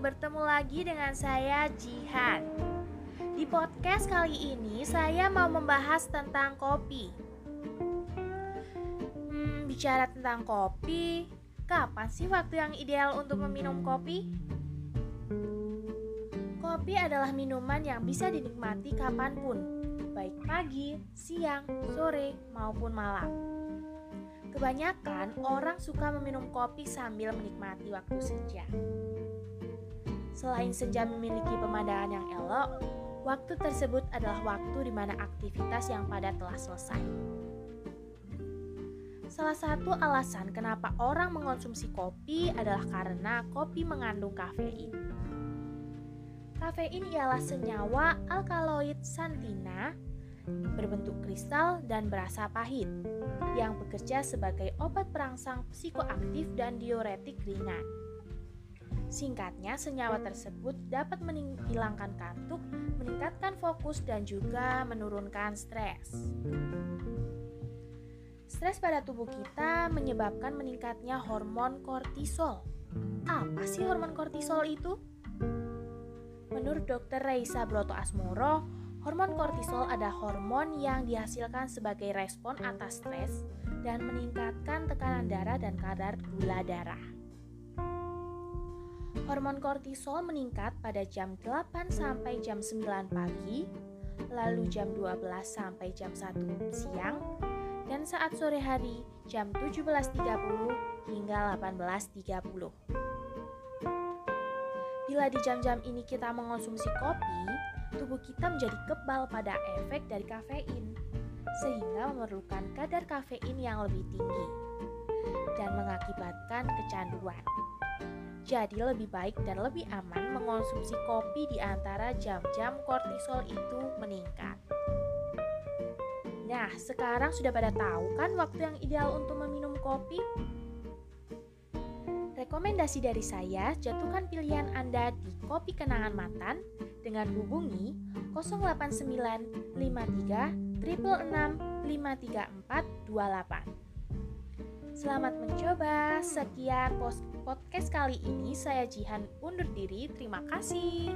bertemu lagi dengan saya Jihan. Di podcast kali ini saya mau membahas tentang kopi. Hmm, bicara tentang kopi, kapan sih waktu yang ideal untuk meminum kopi? Kopi adalah minuman yang bisa dinikmati kapan pun, baik pagi, siang, sore, maupun malam. Kebanyakan orang suka meminum kopi sambil menikmati waktu senja. Selain senja memiliki pemandangan yang elok, waktu tersebut adalah waktu di mana aktivitas yang padat telah selesai. Salah satu alasan kenapa orang mengonsumsi kopi adalah karena kopi mengandung kafein. Kafein ialah senyawa alkaloid santina berbentuk kristal dan berasa pahit yang bekerja sebagai obat perangsang psikoaktif dan diuretik ringan. Singkatnya, senyawa tersebut dapat menghilangkan kantuk, meningkatkan fokus, dan juga menurunkan stres. Stres pada tubuh kita menyebabkan meningkatnya hormon kortisol. Apa sih hormon kortisol itu? Menurut Dr. Reisa Broto Asmoro, hormon kortisol adalah hormon yang dihasilkan sebagai respon atas stres dan meningkatkan tekanan darah dan kadar gula darah. Hormon kortisol meningkat pada jam 8 sampai jam 9 pagi, lalu jam 12 sampai jam 1 siang, dan saat sore hari jam 17.30 hingga 18.30. Bila di jam-jam ini kita mengonsumsi kopi, tubuh kita menjadi kebal pada efek dari kafein, sehingga memerlukan kadar kafein yang lebih tinggi dan mengakibatkan kecanduan. Jadi lebih baik dan lebih aman mengonsumsi kopi di antara jam-jam kortisol itu meningkat. Nah, sekarang sudah pada tahu kan waktu yang ideal untuk meminum kopi? Rekomendasi dari saya, jatuhkan pilihan Anda di Kopi Kenangan Mantan dengan hubungi 089 53 Selamat mencoba. Sekian podcast kali ini saya Jihan undur diri. Terima kasih.